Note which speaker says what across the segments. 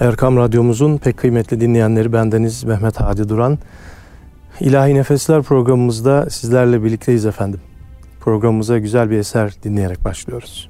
Speaker 1: Erkam Radyomuzun pek kıymetli dinleyenleri bendeniz Mehmet Hadi Duran. İlahi Nefesler programımızda sizlerle birlikteyiz efendim. Programımıza güzel bir eser dinleyerek başlıyoruz.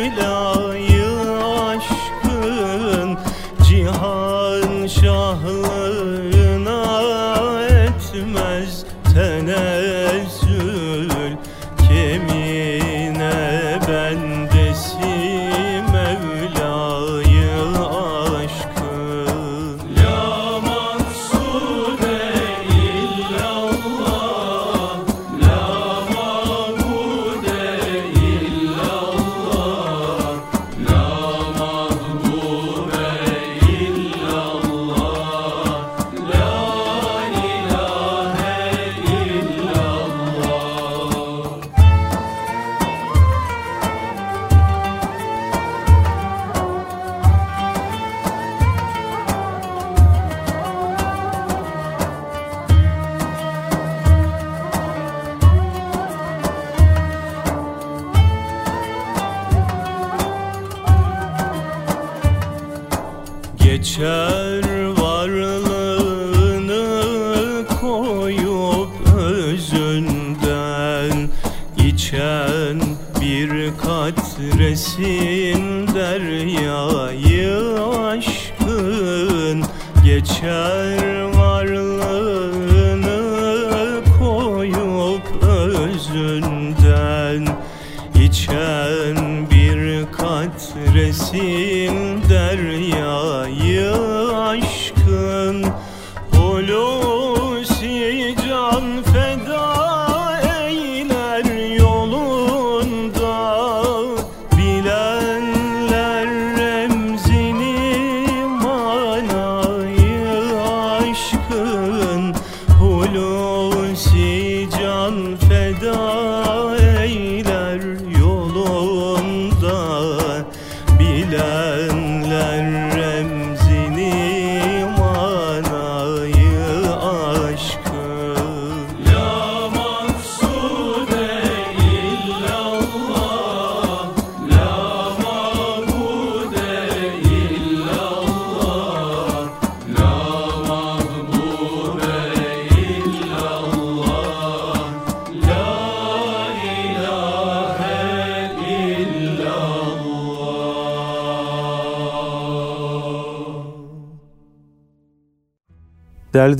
Speaker 1: Değerli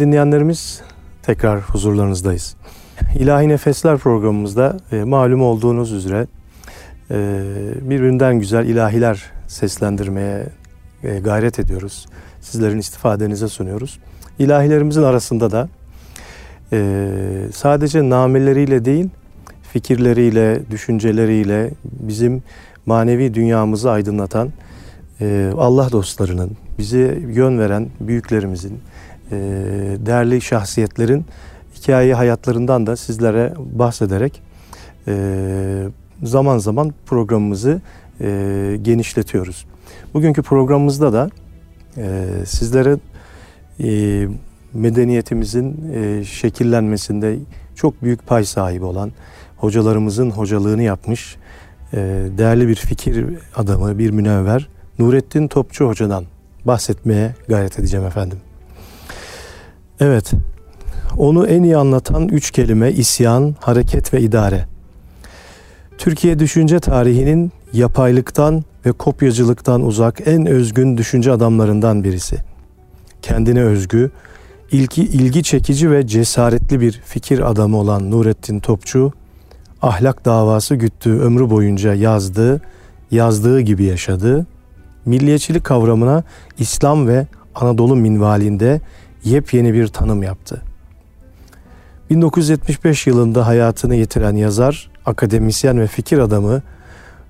Speaker 1: dinleyenlerimiz tekrar huzurlarınızdayız. İlahi Nefesler programımızda e, malum olduğunuz üzere e, birbirinden güzel ilahiler seslendirmeye e, gayret ediyoruz. Sizlerin istifadenize sunuyoruz. İlahilerimizin arasında da e, sadece nameleriyle değil, fikirleriyle, düşünceleriyle bizim manevi dünyamızı aydınlatan e, Allah dostlarının, bize yön veren büyüklerimizin, değerli şahsiyetlerin hikaye hayatlarından da sizlere bahsederek e, zaman zaman programımızı e, genişletiyoruz. Bugünkü programımızda da sizlere medeniyetimizin şekillenmesinde çok büyük pay sahibi olan hocalarımızın hocalığını yapmış değerli bir fikir adamı, bir münevver Nurettin Topçu Hoca'dan bahsetmeye gayret edeceğim efendim. Evet,
Speaker 2: onu en iyi anlatan üç kelime isyan, hareket ve idare. Türkiye düşünce tarihinin yapaylıktan ve kopyacılıktan uzak en özgün düşünce adamlarından birisi. Kendine özgü, ilki ilgi çekici ve cesaretli bir fikir adamı olan Nurettin Topçu, ahlak davası güttüğü ömrü boyunca yazdığı, yazdığı gibi yaşadı. Milliyetçilik kavramına İslam ve Anadolu minvalinde yepyeni bir tanım yaptı. 1975 yılında hayatını yitiren yazar, akademisyen ve fikir adamı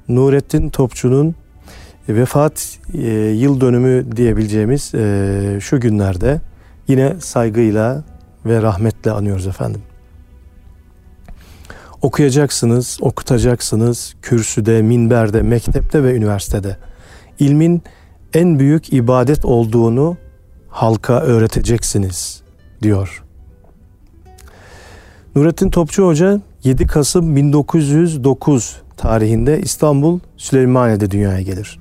Speaker 2: Nurettin Topçu'nun vefat e, yıl dönümü diyebileceğimiz e, şu günlerde yine saygıyla ve rahmetle anıyoruz efendim. Okuyacaksınız, okutacaksınız kürsüde, minberde, mektepte ve üniversitede. İlmin en büyük ibadet olduğunu halka öğreteceksiniz diyor. Nurettin Topçu Hoca 7 Kasım 1909 tarihinde İstanbul Süleymaniye'de dünyaya gelir.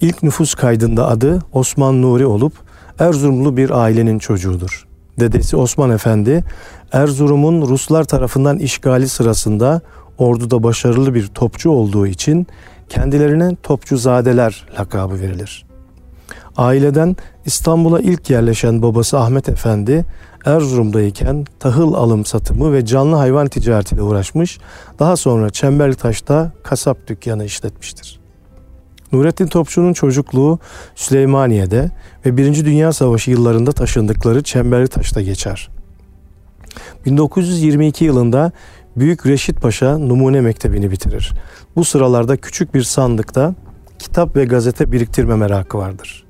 Speaker 2: İlk nüfus kaydında adı Osman Nuri olup Erzurumlu bir ailenin çocuğudur. Dedesi Osman Efendi Erzurum'un Ruslar tarafından işgali sırasında orduda başarılı bir topçu olduğu için kendilerine topçuzadeler lakabı verilir. Aileden İstanbul'a ilk yerleşen babası Ahmet Efendi Erzurum'dayken tahıl alım satımı ve canlı hayvan ticaretiyle uğraşmış. Daha sonra Çemberlitaş'ta kasap dükkanı işletmiştir. Nurettin Topçu'nun çocukluğu Süleymaniye'de ve Birinci Dünya Savaşı yıllarında taşındıkları Çemberlitaş'ta geçer. 1922 yılında Büyük Reşit Paşa Numune Mektebi'ni bitirir. Bu sıralarda küçük bir sandıkta kitap ve gazete biriktirme merakı vardır.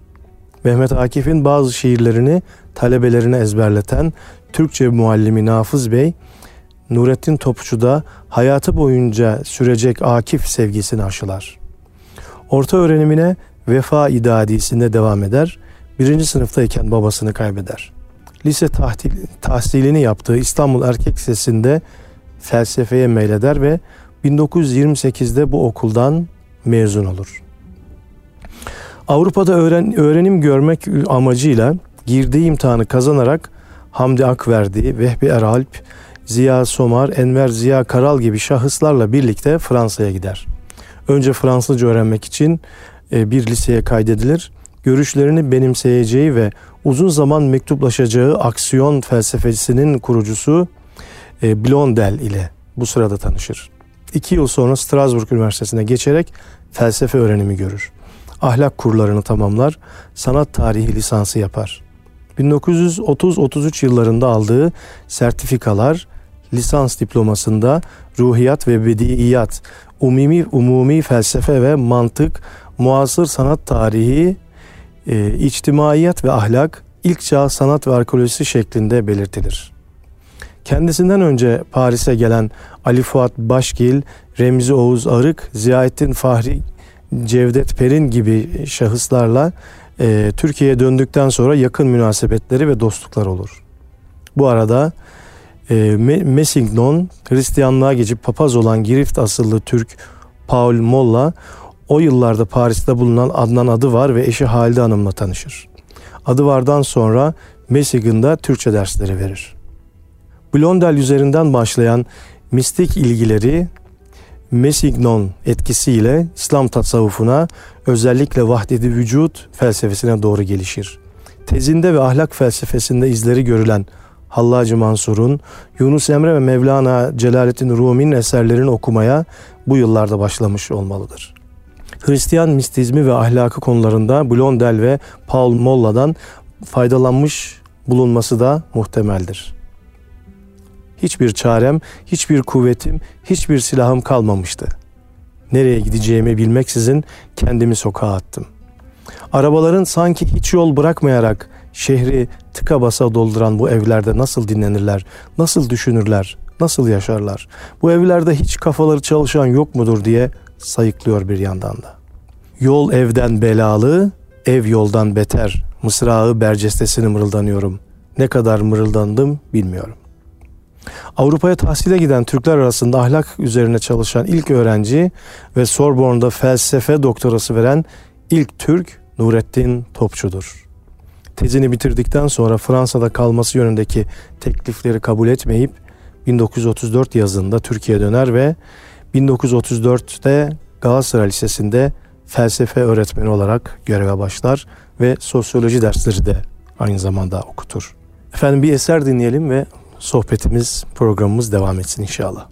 Speaker 2: Mehmet Akif'in bazı şiirlerini talebelerine ezberleten Türkçe muallimi Nafız Bey, Nurettin Topçu'da hayatı boyunca sürecek Akif sevgisini aşılar. Orta öğrenimine Vefa İdadisi'nde devam eder. Birinci sınıftayken babasını kaybeder. Lise tahtil, tahsilini yaptığı İstanbul Erkek Lisesi'nde felsefeye meyleder ve 1928'de bu okuldan mezun olur. Avrupa'da öğren, öğrenim görmek amacıyla girdiği imtihanı kazanarak Hamdi Akverdi, Vehbi Eralp, Ziya Somar, Enver Ziya Karal gibi şahıslarla birlikte Fransa'ya gider. Önce Fransızca öğrenmek için e, bir liseye kaydedilir. Görüşlerini benimseyeceği ve uzun zaman mektuplaşacağı aksiyon felsefesinin kurucusu e, Blondel ile bu sırada tanışır. İki yıl sonra Strasbourg Üniversitesi'ne geçerek felsefe öğrenimi görür. Ahlak kurlarını tamamlar, sanat tarihi lisansı yapar. 1930-33 yıllarında aldığı sertifikalar lisans diplomasında ruhiyat ve bediyat, umumi, umumi felsefe ve mantık, muasır sanat tarihi, e, içtimaiyat ve ahlak, ilk çağ sanat ve arkeolojisi şeklinde belirtilir. Kendisinden önce Paris'e gelen Ali Fuat Başgil, Remzi Oğuz Arık, Ziyaettin Fahri Cevdet Perin gibi şahıslarla e, Türkiye'ye döndükten sonra yakın münasebetleri ve dostluklar olur. Bu arada e, Messingnon Hristiyanlığa geçip papaz olan Girift asıllı Türk Paul Molla o yıllarda Paris'te bulunan Adnan adı var ve eşi Halide Hanım'la tanışır. Adı vardan sonra Messign'da Türkçe dersleri verir. Blondel üzerinden başlayan mistik ilgileri Mesignon etkisiyle İslam tasavvufuna özellikle vahdedi vücut felsefesine doğru gelişir. Tezinde ve ahlak felsefesinde izleri görülen Hallacı Mansur'un, Yunus Emre ve Mevlana Celaleddin Rumi'nin eserlerini okumaya bu yıllarda başlamış olmalıdır. Hristiyan mistizmi ve ahlakı konularında Blondel ve Paul Molla'dan faydalanmış bulunması da muhtemeldir. Hiçbir çarem, hiçbir kuvvetim, hiçbir silahım kalmamıştı. Nereye gideceğimi bilmeksizin kendimi sokağa attım. Arabaların sanki hiç yol bırakmayarak şehri tıka basa dolduran bu evlerde nasıl dinlenirler, nasıl düşünürler, nasıl yaşarlar? Bu evlerde hiç kafaları çalışan yok mudur diye sayıklıyor bir yandan da. Yol evden belalı, ev yoldan beter. Mısrağı bercestesini mırıldanıyorum. Ne kadar mırıldandım bilmiyorum. Avrupa'ya tahsile giden Türkler arasında ahlak üzerine çalışan ilk öğrenci ve Sorbonne'da felsefe doktorası veren ilk Türk Nurettin Topçu'dur. tezini bitirdikten sonra Fransa'da kalması yönündeki teklifleri kabul etmeyip 1934 yazında Türkiye döner ve 1934'te Galatasaray Lisesi'nde felsefe öğretmeni olarak göreve başlar ve sosyoloji dersleri de aynı zamanda okutur. Efendim bir eser dinleyelim ve sohbetimiz, programımız devam etsin inşallah.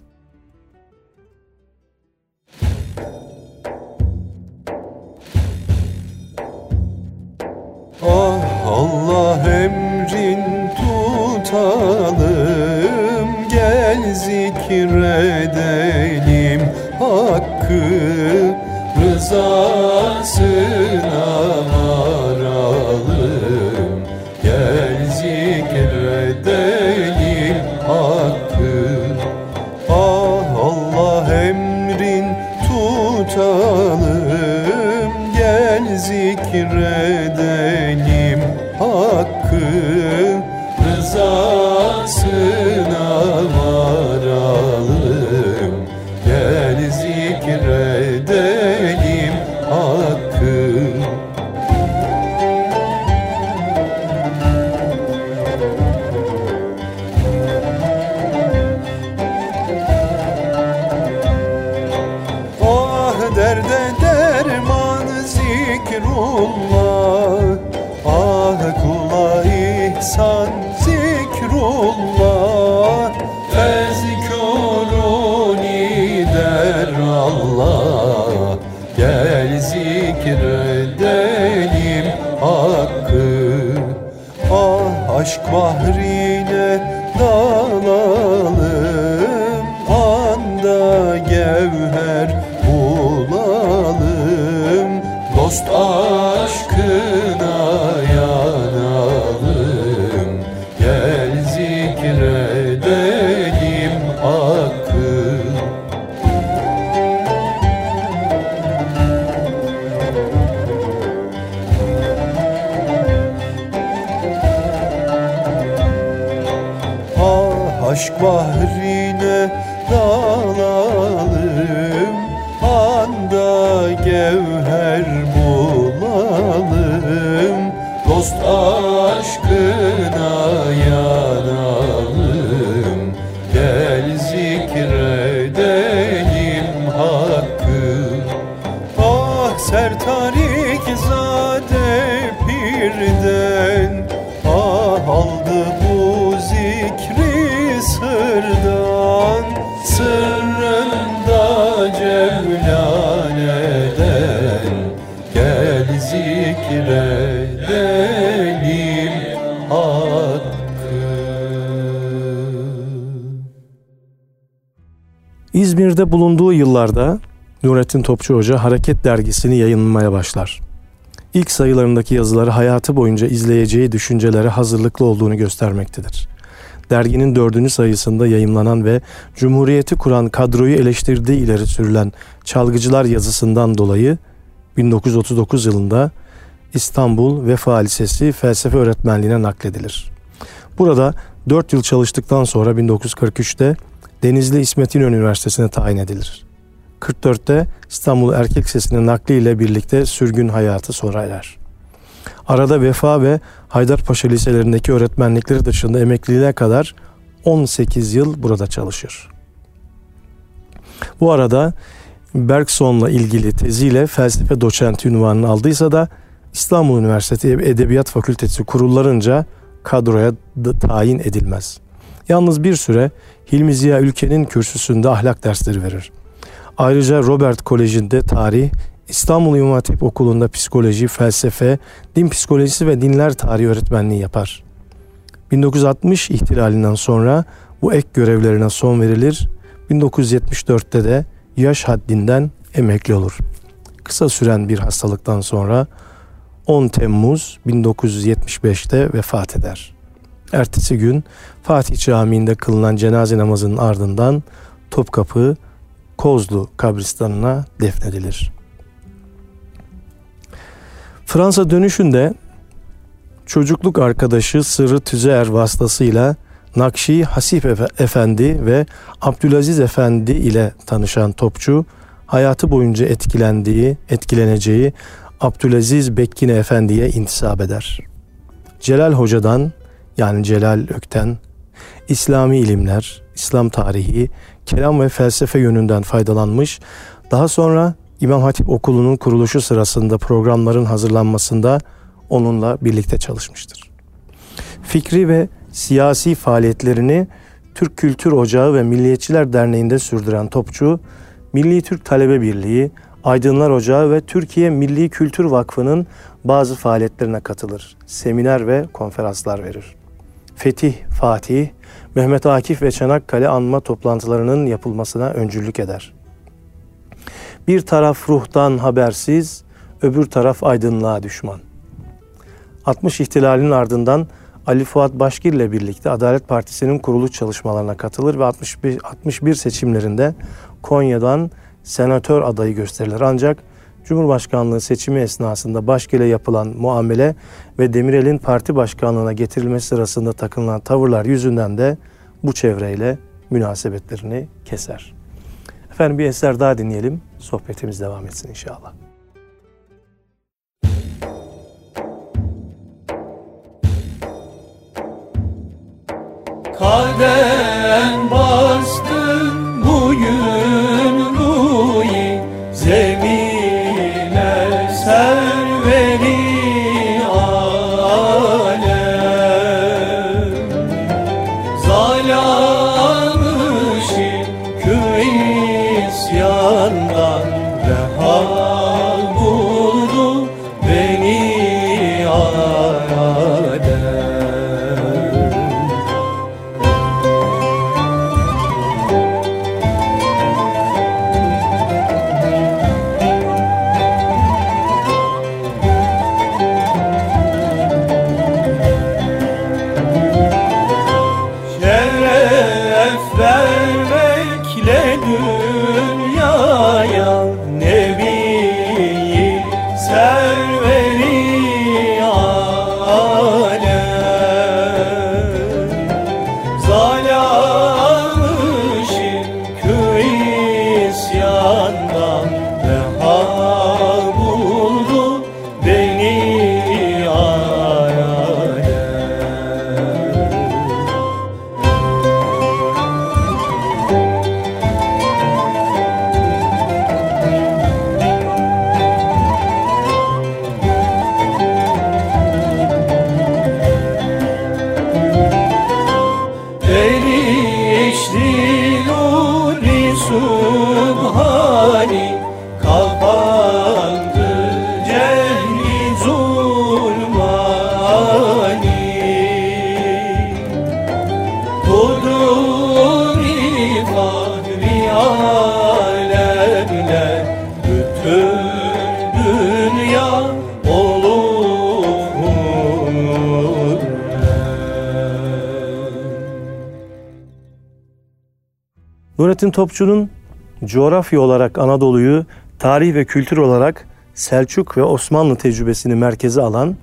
Speaker 3: Ah Allah emrin tutalım Gel zikredelim hakkı Rızasına zikredelim Dost
Speaker 2: İzmir'de bulunduğu yıllarda Nurettin Topçu Hoca Hareket dergisini yayınlamaya başlar. İlk sayılarındaki yazıları hayatı boyunca izleyeceği düşüncelere hazırlıklı olduğunu göstermektedir. Derginin dördüncü sayısında yayımlanan ve Cumhuriyeti kuran kadroyu eleştirdiği ileri sürülen Çalgıcılar yazısından dolayı 1939 yılında İstanbul Vefa Lisesi felsefe öğretmenliğine nakledilir. Burada 4 yıl çalıştıktan sonra 1943'te Denizli İsmet İnönü Üniversitesi'ne tayin edilir. 44'te İstanbul Erkek Lisesi'ne nakliyle birlikte sürgün hayatı sona erer. Arada Vefa ve Haydarpaşa liselerindeki öğretmenlikleri dışında emekliliğe kadar 18 yıl burada çalışır. Bu arada Bergson'la ilgili teziyle felsefe doçenti unvanını aldıysa da İstanbul Üniversitesi Edebiyat Fakültesi kurullarınca kadroya tayin edilmez. Yalnız bir süre Hilmi Ziya Ülke'nin kürsüsünde ahlak dersleri verir. Ayrıca Robert Koleji'nde tarih, İstanbul İmam Okulu'nda psikoloji, felsefe, din psikolojisi ve dinler tarihi öğretmenliği yapar. 1960 ihtilalinden sonra bu ek görevlerine son verilir. 1974'te de yaş haddinden emekli olur. Kısa süren bir hastalıktan sonra 10 Temmuz 1975'te vefat eder. Ertesi gün Fatih Camii'nde kılınan cenaze namazının ardından Topkapı Kozlu kabristanına defnedilir. Fransa dönüşünde çocukluk arkadaşı Sırrı Tüzer vasıtasıyla Nakşi Hasip Efendi ve Abdülaziz Efendi ile tanışan topçu hayatı boyunca etkilendiği, etkileneceği Abdülaziz Bekkine Efendi'ye intisap eder. Celal Hoca'dan yani Celal Ökten İslami ilimler, İslam tarihi, kelam ve felsefe yönünden faydalanmış. Daha sonra İmam Hatip Okulu'nun kuruluşu sırasında programların hazırlanmasında onunla birlikte çalışmıştır. Fikri ve siyasi faaliyetlerini Türk Kültür Ocağı ve Milliyetçiler Derneği'nde sürdüren Topçu, Milli Türk Talebe Birliği, Aydınlar Ocağı ve Türkiye Milli Kültür Vakfı'nın bazı faaliyetlerine katılır. Seminer ve konferanslar verir. Fetih, Fatih, Mehmet Akif ve Çanakkale anma toplantılarının yapılmasına öncülük eder. Bir taraf ruhtan habersiz, öbür taraf aydınlığa düşman. 60 ihtilalinin ardından Ali Fuat Başgir ile birlikte Adalet Partisi'nin kuruluş çalışmalarına katılır ve 61, 61 seçimlerinde Konya'dan senatör adayı gösterilir. Ancak Cumhurbaşkanlığı seçimi esnasında Başgir'e yapılan muamele ve Demirel'in parti başkanlığına getirilmesi sırasında takınılan tavırlar yüzünden de bu çevreyle münasebetlerini keser. Efendim bir eser daha dinleyelim. Sohbetimiz devam etsin inşallah.
Speaker 1: Kadem bastın Oh.
Speaker 2: Nurettin Topçu'nun coğrafya olarak Anadolu'yu, tarih ve kültür olarak Selçuk ve Osmanlı tecrübesini merkeze alan,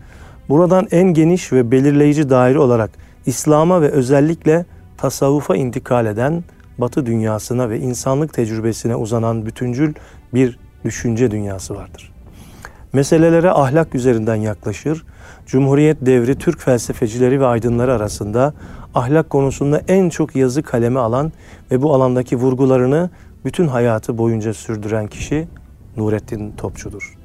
Speaker 2: buradan en geniş ve belirleyici daire olarak İslam'a ve özellikle tasavvufa intikal eden Batı dünyasına ve insanlık tecrübesine uzanan bütüncül bir düşünce dünyası vardır. Meselelere ahlak üzerinden yaklaşır, Cumhuriyet devri Türk felsefecileri ve aydınları arasında ahlak konusunda en çok yazı kaleme alan ve bu alandaki vurgularını bütün hayatı boyunca sürdüren kişi Nurettin Topçu'dur.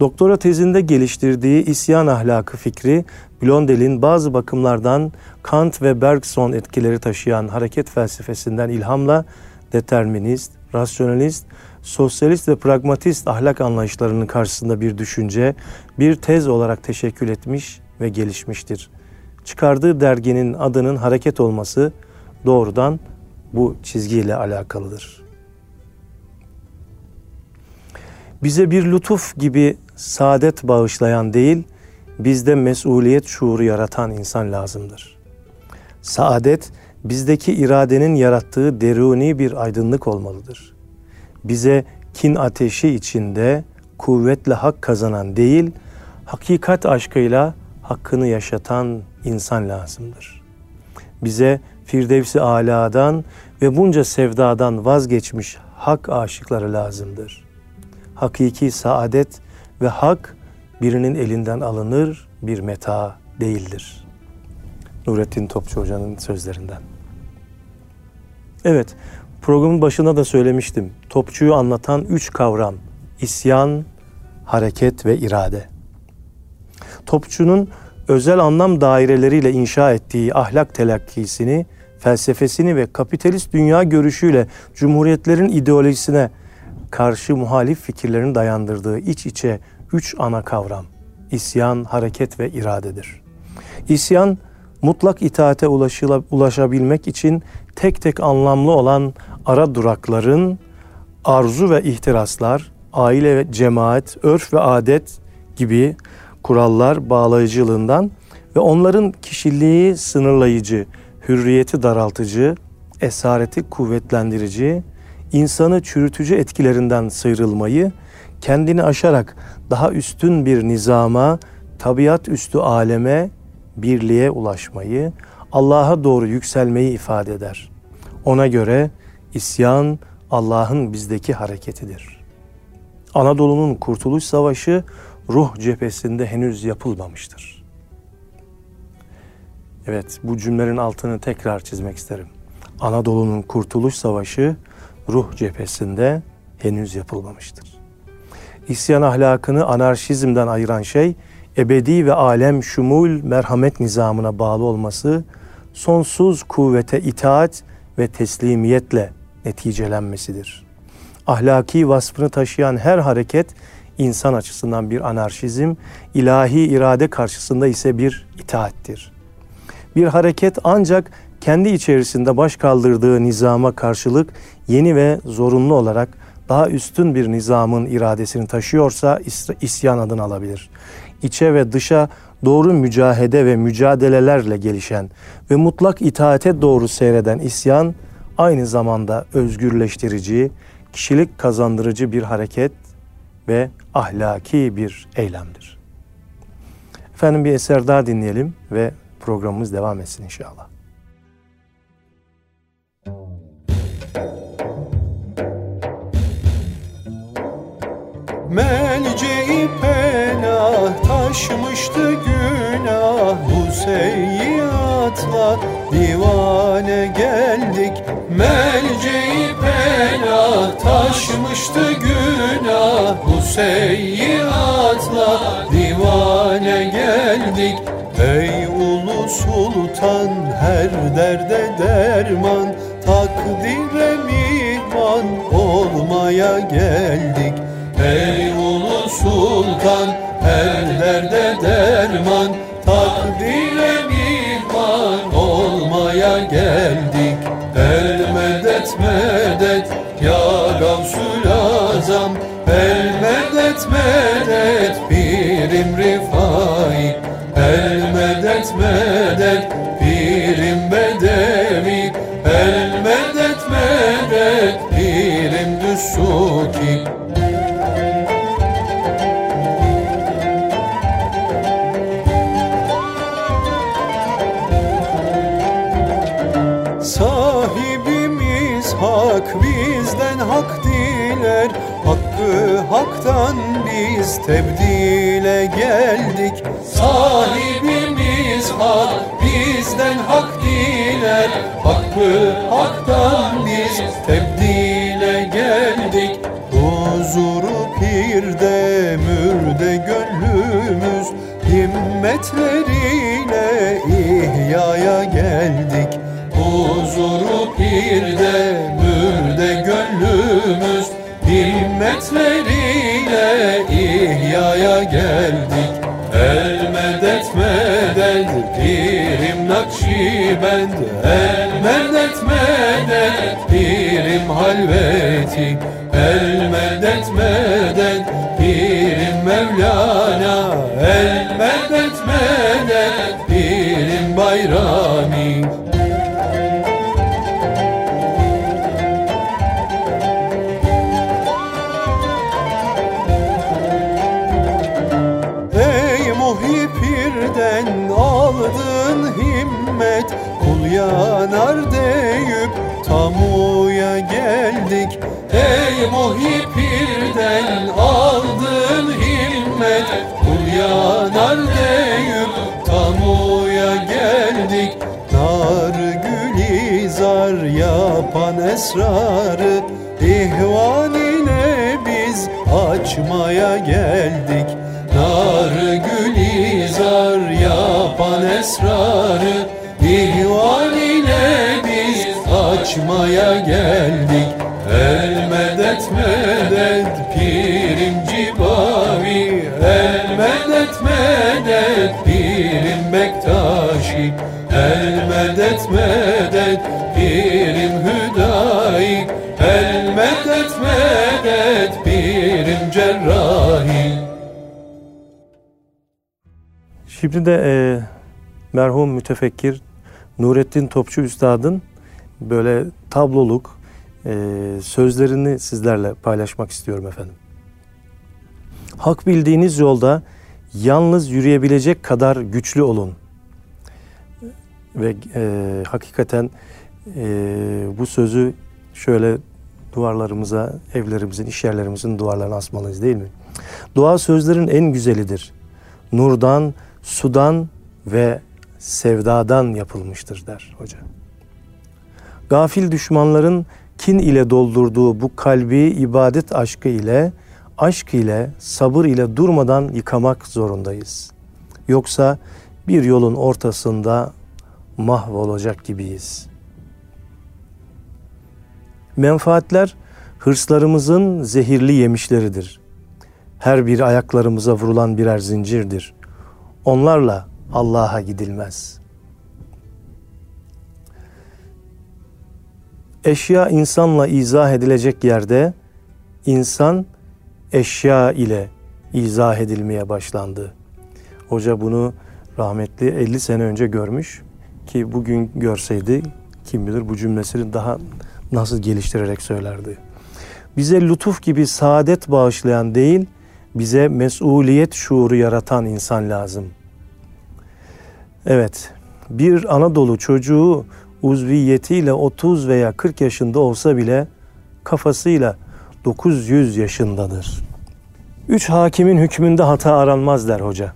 Speaker 2: Doktora tezinde geliştirdiği isyan ahlakı fikri, Blondel'in bazı bakımlardan Kant ve Bergson etkileri taşıyan hareket felsefesinden ilhamla determinist, rasyonalist, sosyalist ve pragmatist ahlak anlayışlarının karşısında bir düşünce, bir tez olarak teşekkül etmiş ve gelişmiştir. Çıkardığı derginin adının hareket olması doğrudan bu çizgiyle alakalıdır. Bize bir lütuf gibi saadet bağışlayan değil, bizde mesuliyet şuuru yaratan insan lazımdır. Saadet, bizdeki iradenin yarattığı deruni bir aydınlık olmalıdır. Bize kin ateşi içinde kuvvetle hak kazanan değil, hakikat aşkıyla hakkını yaşatan insan lazımdır. Bize Firdevsi Ala'dan ve bunca sevdadan vazgeçmiş hak aşıkları lazımdır. Hakiki saadet ve hak birinin elinden alınır bir meta değildir. Nurettin Topçu Hoca'nın sözlerinden. Evet, programın başında da söylemiştim. Topçuyu anlatan üç kavram. isyan, hareket ve irade. Topçunun özel anlam daireleriyle inşa ettiği ahlak telakkisini, felsefesini ve kapitalist dünya görüşüyle cumhuriyetlerin ideolojisine karşı muhalif fikirlerini dayandırdığı iç içe üç ana kavram. isyan, hareket ve iradedir. İsyan, mutlak itaate ulaşabilmek için tek tek anlamlı olan ara durakların arzu ve ihtiraslar, aile ve cemaat, örf ve adet gibi kurallar bağlayıcılığından ve onların kişiliği sınırlayıcı, hürriyeti daraltıcı, esareti kuvvetlendirici, insanı çürütücü etkilerinden sıyrılmayı, kendini aşarak daha üstün bir nizama, tabiat üstü aleme, birliğe ulaşmayı, Allah'a doğru yükselmeyi ifade eder. Ona göre isyan Allah'ın bizdeki hareketidir. Anadolu'nun Kurtuluş Savaşı ruh cephesinde henüz yapılmamıştır. Evet, bu cümlenin altını tekrar çizmek isterim. Anadolu'nun Kurtuluş Savaşı ruh cephesinde henüz yapılmamıştır. İsyan ahlakını anarşizmden ayıran şey, ebedi ve alem şumul merhamet nizamına bağlı olması, sonsuz kuvvete itaat ve teslimiyetle neticelenmesidir. Ahlaki vasfını taşıyan her hareket insan açısından bir anarşizm, ilahi irade karşısında ise bir itaattir. Bir hareket ancak kendi içerisinde baş kaldırdığı nizama karşılık yeni ve zorunlu olarak daha üstün bir nizamın iradesini taşıyorsa isyan adını alabilir. İçe ve dışa doğru mücahede ve mücadelelerle gelişen ve mutlak itaate doğru seyreden isyan aynı zamanda özgürleştirici, kişilik kazandırıcı bir hareket ve ahlaki bir eylemdir. Efendim bir eser daha dinleyelim ve programımız devam etsin inşallah.
Speaker 3: Melceği penah taşmıştı günah Bu seyyatla divane geldik Melceği penah taşmıştı günah Bu seyyatla divane geldik Ey ulu sultan her derde derman. Takdire mihman olmaya geldik Ey ulu sultan her derde derman Takdire mihman olmaya geldik. El medet medet ya Gavsul Azam El medet medet tebdile geldik. Sahibimiz hak bizden hak diler. Hakkı El medet medet pirim halveti esrarı İhvan ile biz açmaya geldik. Nar gülizar yapan esrarı İhvan ile biz açmaya geldik. El medet medet pirim cibavi. El medet medet pirim bektaşi. El medet medet
Speaker 2: Şimdi de e, merhum mütefekkir Nurettin Topçu Üstad'ın böyle tabloluk e, sözlerini sizlerle paylaşmak istiyorum efendim. Hak bildiğiniz yolda yalnız yürüyebilecek kadar güçlü olun. Ve e, hakikaten e, bu sözü şöyle duvarlarımıza, evlerimizin, iş yerlerimizin duvarlarına asmalıyız değil mi? Dua sözlerin en güzelidir. Nurdan, sudan ve sevdadan yapılmıştır der hoca. Gafil düşmanların kin ile doldurduğu bu kalbi ibadet aşkı ile, aşk ile, sabır ile durmadan yıkamak zorundayız. Yoksa bir yolun ortasında mahvolacak gibiyiz. Menfaatler hırslarımızın zehirli yemişleridir. Her bir ayaklarımıza vurulan birer zincirdir. Onlarla Allah'a gidilmez. Eşya insanla izah edilecek yerde insan eşya ile izah edilmeye başlandı. Hoca bunu rahmetli 50 sene önce görmüş ki bugün görseydi kim bilir bu cümlesini daha nasıl geliştirerek söylerdi. Bize lütuf gibi saadet bağışlayan değil, bize mesuliyet şuuru yaratan insan lazım. Evet, bir Anadolu çocuğu uzviyetiyle 30 veya 40 yaşında olsa bile kafasıyla 900 yaşındadır. Üç hakimin hükmünde hata aranmaz der hoca.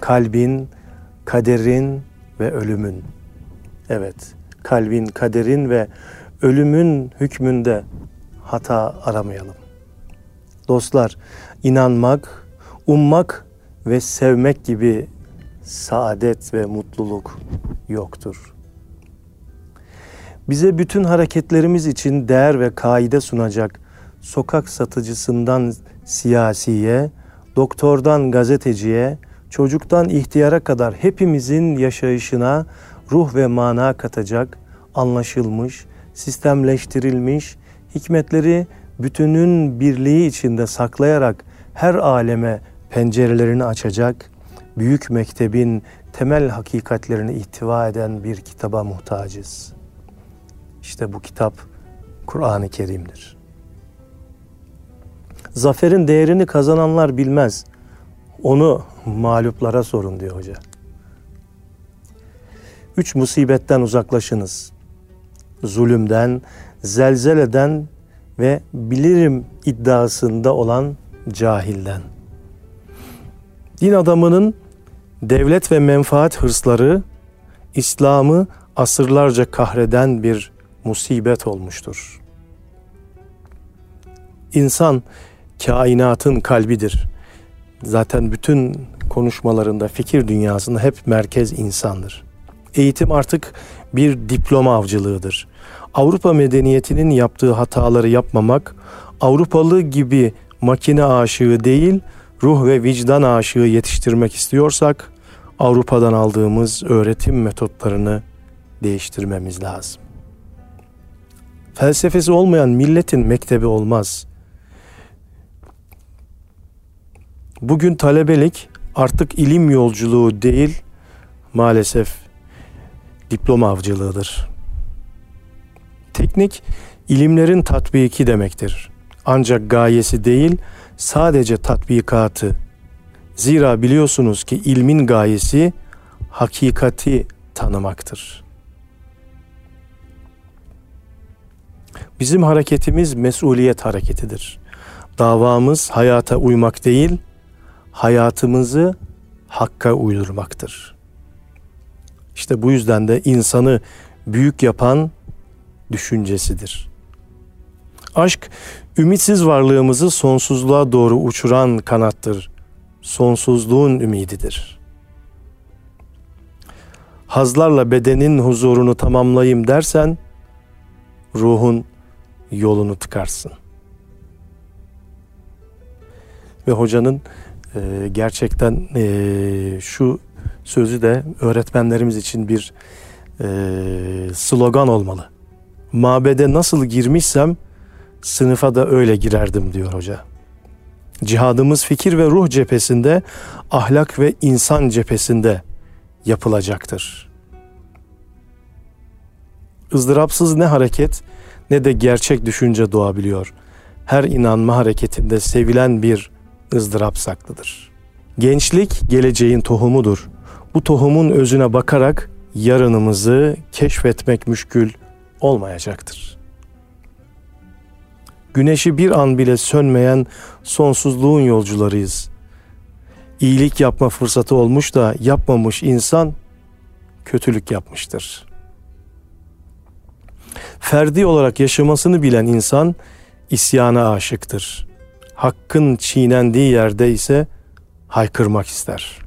Speaker 2: Kalbin, kaderin ve ölümün. Evet, kalbin, kaderin ve ölümün hükmünde hata aramayalım. Dostlar, inanmak, ummak ve sevmek gibi saadet ve mutluluk yoktur. Bize bütün hareketlerimiz için değer ve kaide sunacak sokak satıcısından siyasiye, doktordan gazeteciye, çocuktan ihtiyara kadar hepimizin yaşayışına ruh ve mana katacak, anlaşılmış, sistemleştirilmiş, hikmetleri bütünün birliği içinde saklayarak her aleme pencerelerini açacak, büyük mektebin temel hakikatlerini ihtiva eden bir kitaba muhtacız. İşte bu kitap Kur'an-ı Kerim'dir. Zaferin değerini kazananlar bilmez. Onu mağluplara sorun diyor hoca. Üç musibetten uzaklaşınız. Zulümden, zelzeleden ve bilirim iddiasında olan cahilden. Din adamının devlet ve menfaat hırsları İslam'ı asırlarca kahreden bir musibet olmuştur. İnsan kainatın kalbidir. Zaten bütün konuşmalarında, fikir dünyasında hep merkez insandır. Eğitim artık bir diploma avcılığıdır. Avrupa medeniyetinin yaptığı hataları yapmamak, Avrupalı gibi makine aşığı değil, ruh ve vicdan aşığı yetiştirmek istiyorsak, Avrupa'dan aldığımız öğretim metotlarını değiştirmemiz lazım. Felsefesi olmayan milletin mektebi olmaz. Bugün talebelik artık ilim yolculuğu değil, maalesef diploma avcılığıdır. Teknik ilimlerin tatbiki demektir. Ancak gayesi değil, sadece tatbikatı. Zira biliyorsunuz ki ilmin gayesi hakikati tanımaktır. Bizim hareketimiz mesuliyet hareketidir. Davamız hayata uymak değil, hayatımızı hakka uydurmaktır. İşte bu yüzden de insanı büyük yapan düşüncesidir. Aşk, ümitsiz varlığımızı sonsuzluğa doğru uçuran kanattır. Sonsuzluğun ümididir. Hazlarla bedenin huzurunu tamamlayayım dersen, ruhun yolunu tıkarsın. Ve hocanın e, gerçekten e, şu sözü de öğretmenlerimiz için bir e, slogan olmalı. Mabede nasıl girmişsem sınıfa da öyle girerdim diyor hoca. Cihadımız fikir ve ruh cephesinde, ahlak ve insan cephesinde yapılacaktır. ızdırapsız ne hareket ne de gerçek düşünce doğabiliyor. Her inanma hareketinde sevilen bir ızdırap saklıdır. Gençlik geleceğin tohumudur. Bu tohumun özüne bakarak yarınımızı keşfetmek müşkül olmayacaktır. Güneşi bir an bile sönmeyen sonsuzluğun yolcularıyız. İyilik yapma fırsatı olmuş da yapmamış insan kötülük yapmıştır. Ferdi olarak yaşamasını bilen insan isyana aşıktır. Hakkın çiğnendiği yerde ise haykırmak ister.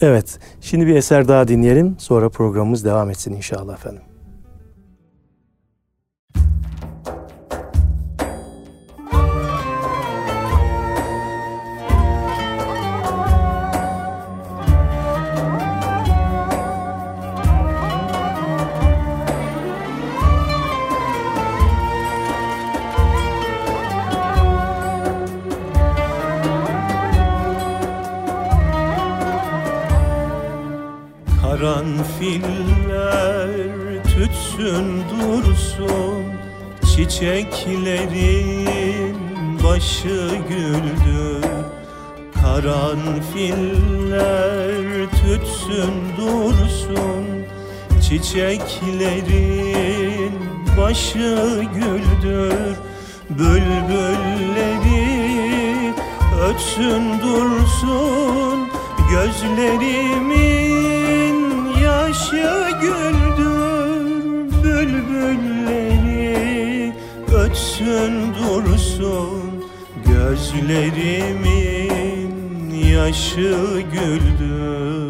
Speaker 2: Evet, şimdi bir eser daha dinleyelim. Sonra programımız devam etsin inşallah efendim.
Speaker 1: Çiçeklerin başı güldü. Karanfiller tütsün dursun. Çiçeklerin başı güldür Bülbülleri ötsün dursun. Gözlerimin yaşı güldür ötsün dursun Gözlerimin yaşı güldür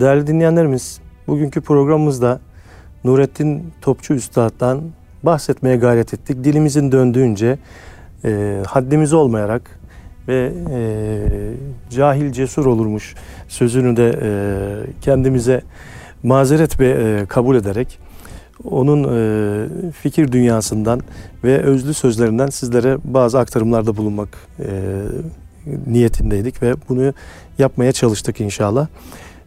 Speaker 2: Değerli dinleyenlerimiz, bugünkü programımızda Nurettin Topçu Üstad'dan bahsetmeye gayret ettik. Dilimizin döndüğünce e, haddimiz olmayarak ve e, cahil cesur olurmuş sözünü de e, kendimize mazeret ve e, kabul ederek onun e, fikir dünyasından ve özlü sözlerinden sizlere bazı aktarımlarda bulunmak e, niyetindeydik ve bunu yapmaya çalıştık inşallah.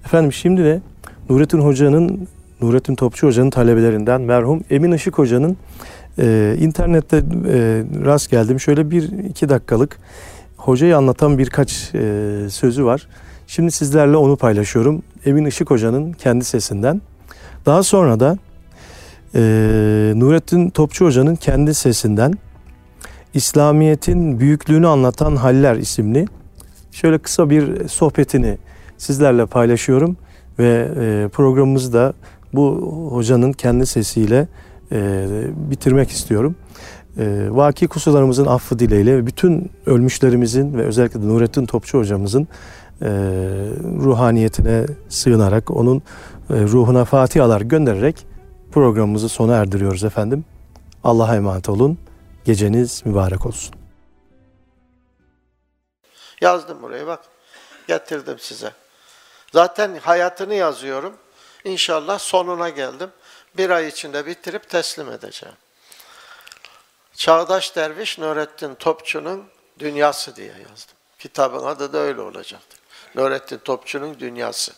Speaker 2: Efendim şimdi de Nurettin Hoca'nın, Nurettin Topçu Hoca'nın talebelerinden merhum Emin Işık Hoca'nın e, internette e, rast geldim. Şöyle bir iki dakikalık hocayı anlatan birkaç e, sözü var. Şimdi sizlerle onu paylaşıyorum. Emin Işık Hoca'nın kendi sesinden. Daha sonra da e, Nurettin Topçu Hoca'nın kendi sesinden İslamiyet'in büyüklüğünü anlatan Haller isimli şöyle kısa bir sohbetini sizlerle paylaşıyorum ve e, programımızı da bu hocanın kendi sesiyle e, bitirmek istiyorum. E, vaki kusurlarımızın affı dileğiyle ve bütün ölmüşlerimizin ve özellikle de Nurettin Topçu hocamızın ruhaniyetine sığınarak onun ruhuna fatihalar göndererek programımızı sona erdiriyoruz efendim. Allah'a emanet olun. Geceniz mübarek olsun.
Speaker 4: Yazdım buraya bak. Getirdim size. Zaten hayatını yazıyorum. İnşallah sonuna geldim. Bir ay içinde bitirip teslim edeceğim. Çağdaş Derviş Nurettin Topçu'nun Dünyası diye yazdım. Kitabın adı da öyle olacaktır. Nurettin Topçu'nun Dünyası.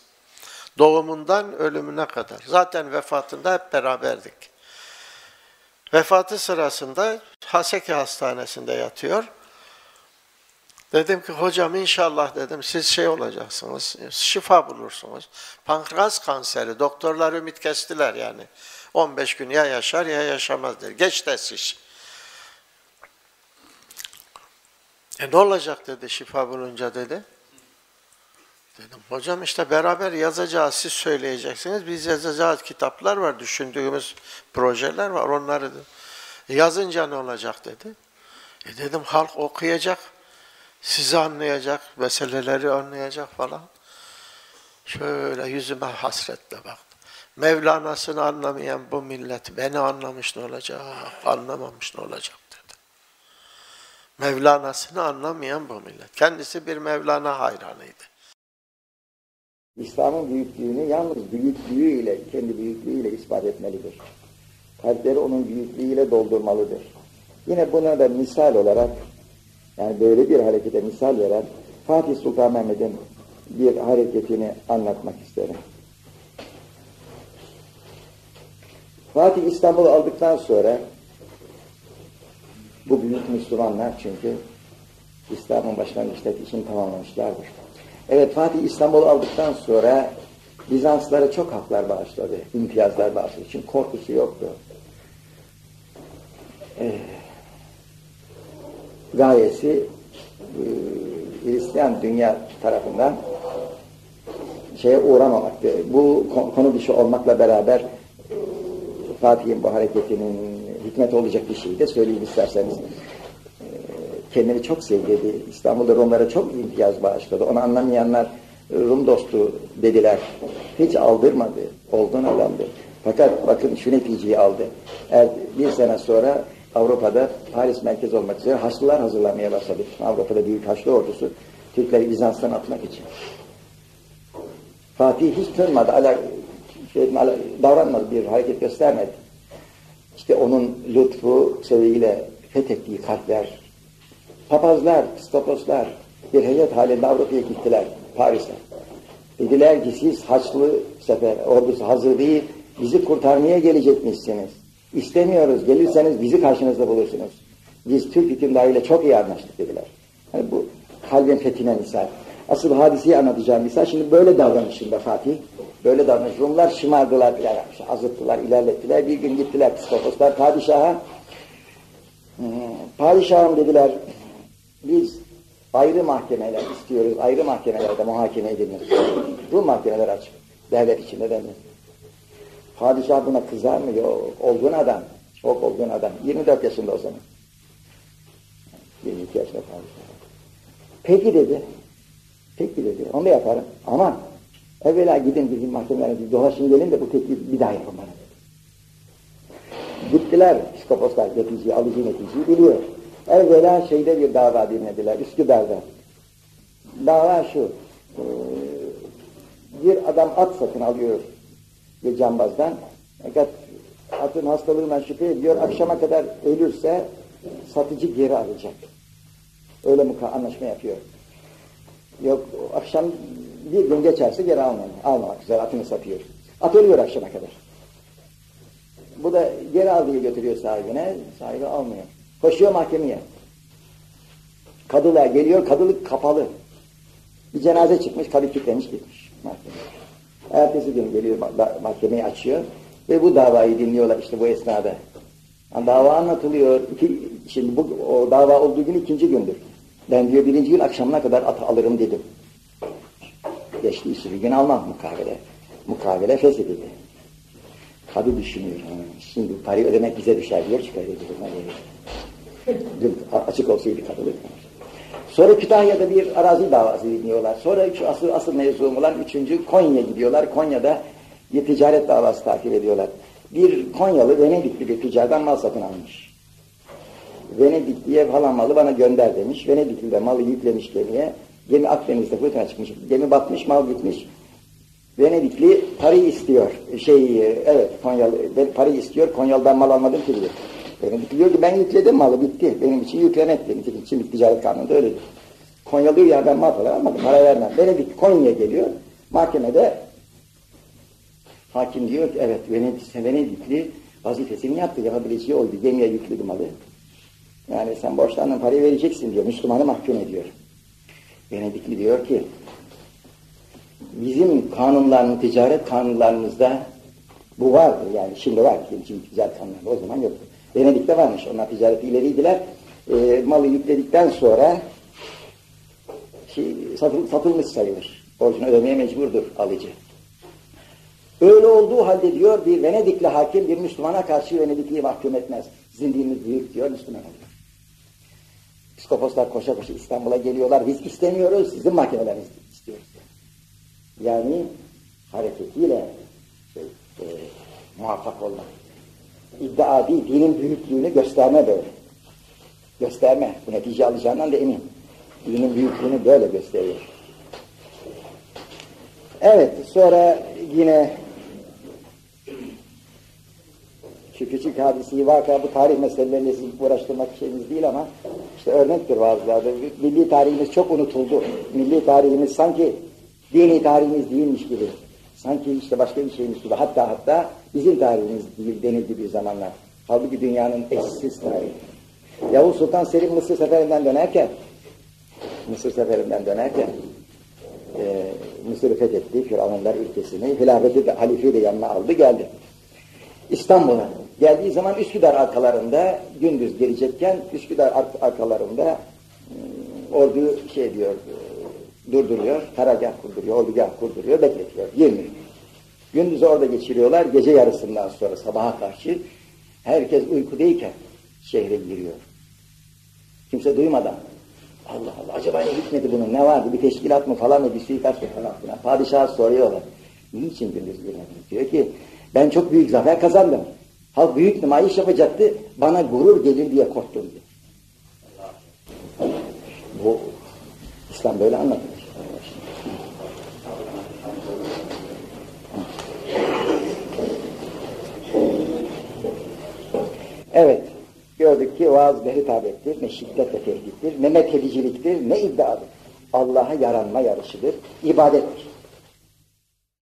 Speaker 4: Doğumundan ölümüne kadar. Zaten vefatında hep beraberdik. Vefatı sırasında Haseki Hastanesi'nde yatıyor. Dedim ki hocam inşallah dedim siz şey olacaksınız, şifa bulursunuz. Pankreas kanseri, doktorlar ümit kestiler yani. 15 gün ya yaşar ya yaşamaz der. Geç tesiş. E ne olacak dedi şifa bulunca dedi. Dedim hocam işte beraber yazacağız siz söyleyeceksiniz. Biz yazacağız kitaplar var düşündüğümüz projeler var onları da. Yazınca ne olacak dedi. E dedim halk okuyacak sizi anlayacak, meseleleri anlayacak falan. Şöyle yüzüme hasretle baktı. Mevlana'sını anlamayan bu millet beni anlamış ne olacak, anlamamış ne olacak dedi. Mevlana'sını anlamayan bu millet. Kendisi bir Mevlana hayranıydı.
Speaker 5: İslam'ın büyüklüğünü yalnız büyüklüğüyle, kendi büyüklüğüyle ispat etmelidir. Kalpleri onun büyüklüğüyle doldurmalıdır. Yine buna da misal olarak yani böyle bir harekete misal veren Fatih Sultan Mehmet'in bir hareketini anlatmak isterim. Fatih İstanbul'u aldıktan sonra bu büyük Müslümanlar çünkü İslam'ın başlangıçtaki işini tamamlamışlardır. Evet Fatih İstanbul'u aldıktan sonra Bizanslara çok haklar bağışladı, imtiyazlar bağışladı. Çünkü korkusu yoktu. Ee, gayesi e, Hristiyan dünya tarafından şeye uğramamaktı. Bu konu dışı olmakla beraber e, Fatih'in bu hareketinin hikmet olacak bir şeyi de söyleyeyim isterseniz. E, kendini çok sevdi. İstanbul'da Rumlara çok imtiyaz bağışladı. Onu anlamayanlar Rum dostu dediler. Hiç aldırmadı. Olduğun adamdı. Fakat bakın şu neticeyi aldı. Er, bir sene sonra Avrupa'da Paris merkez olmak üzere Haçlılar hazırlanmaya başladı. Avrupa'da büyük Haçlı ordusu Türkleri Bizans'tan atmak için. Fatih hiç tırmadı, ala, şey, ala, davranmadı, bir hareket göstermedi. İşte onun lütfu sebebiyle fethettiği kalpler, papazlar, psikoposlar bir heyet halinde Avrupa'ya gittiler, Paris'e. Dediler ki siz Haçlı sefer ordusu hazır değil, bizi kurtarmaya gelecekmişsiniz. İstemiyoruz. Gelirseniz bizi karşınızda bulursunuz. Biz Türk hükümdarıyla çok iyi anlaştık dediler. Yani bu kalbin fethine misal. Asıl hadiseyi anlatacağım misal. Şimdi böyle davranışında Fatih. Böyle davranış. Rumlar şımardılar, yani azıttılar, ilerlettiler. Bir gün gittiler psikoposlar padişaha. Hmm, padişahım dediler, biz ayrı mahkemeler istiyoruz. Ayrı mahkemelerde muhakeme edilir. Bu mahkemeler açık. Devlet içinde denir. Padişah buna kızar mı? Yok. Olgun adam. Çok olgun adam. 24 yaşında o zaman. 22 yaşında padişah. Peki dedi. Peki dedi. Onu da yaparım. Ama evvela gidin bizim mahkemelere dolaşın gelin de bu teklifi bir daha yapın bana dedi. Gittiler psikoposlar neticeyi, alıcı neticeyi biliyor. Evvela şeyde bir dava dinlediler, Üsküdar'da. Dava şu, bir adam at satın alıyor bir cambazdan. Fakat atın hastalığından şüphe ediyor, akşama kadar ölürse satıcı geri alacak. Öyle muka anlaşma yapıyor. Yok akşam bir gün geçerse geri almamak, almamak üzere atını satıyor. At ölüyor akşama kadar. Bu da geri al diye götürüyor sahibine, sahibi almıyor. Koşuyor mahkemeye. Kadılar geliyor, kadılık kapalı. Bir cenaze çıkmış, kadı kilitlemiş gitmiş mahkemeye. Ertesi gün geliyor mahkemeyi açıyor ve bu davayı dinliyorlar işte bu esnada. Yani dava anlatılıyor. İki, şimdi bu o dava olduğu gün ikinci gündür. Ben diyor birinci gün akşamına kadar atı alırım dedim. Geçti işte bir gün almam mukavele. Mukavele feshedildi. Kadı düşünüyor. Şimdi parayı ödemek bize düşer diyor çıkarıyor. Dün açık olsaydı kadılık. Sonra Kütahya'da bir arazi davası dinliyorlar. Sonra şu asıl, asıl mevzum olan üçüncü Konya gidiyorlar. Konya'da bir ticaret davası takip ediyorlar. Bir Konyalı Venedikli bir tüccardan mal satın almış. Venedikli'ye falan malı bana gönder demiş. Venedikli de malı yüklemiş gemiye. Gemi Akdeniz'de fırtına çıkmış. Gemi batmış, mal gitmiş. Venedikli parayı istiyor. Şey, evet Konyalı parayı istiyor. Konyalı'dan mal almadım ki diyor. Venedikli diyor ki ben yükledim malı bitti. Benim için yüklemek dedi. Şimdi ticaret kanununda öyle. Konyalı ya ben mal falan almadım. Para vermem. Venedik Konya'ya geliyor. Mahkemede hakim diyor ki evet Venedik, Venedikli vazifesini yaptı. Yapabileceği oldu. Gemiye yükledi malı. Yani sen borçlarından parayı vereceksin diyor. Müslümanı mahkum ediyor. Venedikli diyor ki bizim kanunların, ticaret kanunlarımızda bu vardı yani şimdi var şimdi ticaret kanunları o zaman yoktu. Venedik'te varmış onlar ticareti ileriydiler. E, malı yükledikten sonra şey, satıl, satılmış sayılır. Borcunu ödemeye mecburdur alıcı. Öyle olduğu halde diyor bir Venedikli hakim bir Müslümana karşı Venedikli'yi mahkum etmez. Sizin dininiz büyük diyor Müslüman oluyor. Psikoposlar koşa koşa İstanbul'a geliyorlar. Biz istemiyoruz, sizin mahkemelerinizi istiyoruz. Yani hareketiyle şey, e, muvaffak olmak. İddia değil, dinin büyüklüğünü gösterme böyle. Gösterme. Bu netice alacağından da emin. Dinin büyüklüğünü böyle gösteriyor. Evet, sonra yine şu küçük hadiseyi vaka bu tarih meseleleriyle sizi uğraştırmak şeyimiz değil ama işte örnektir bazılarda. Milli tarihimiz çok unutuldu. Milli tarihimiz sanki dini tarihimiz değilmiş gibi. Sanki işte başka bir şeymiş gibi. Hatta hatta bizim tarihimiz değil denildi bir zamanlar. Halbuki dünyanın eşsiz tarihi. Yavuz Sultan Selim Mısır seferinden dönerken Mısır seferinden dönerken e, Mısır'ı fethetti, Firavunlar ülkesini, hilafeti de, halifeyi de yanına aldı, geldi. İstanbul'a geldiği zaman Üsküdar arkalarında gündüz gelecekken Üsküdar arkalarında e, orduyu şey diyor, durduruyor, karargah kurduruyor, ordugah kurduruyor, bekletiyor, girmiyor. Gündüzü orada geçiriyorlar, gece yarısından sonra sabaha karşı herkes uykudayken şehre giriyor. Kimse duymadan. Allah Allah acaba ne hikmeti bunun ne vardı bir teşkilat mı falan mı bir suikast mı falan filan. Padişaha soruyorlar. Niçin gündüz girmediniz? Diyor ki ben çok büyük zafer kazandım. Halk büyük nümayiş yapacaktı. Bana gurur gelir diye korktum diyor. Bu İslam böyle anlatılır. Evet. Gördük ki vaaz ne hitabettir, ne şiddetle tehdittir, ne methediciliktir, ne iddiadır. Allah'a yaranma yarışıdır, ibadettir.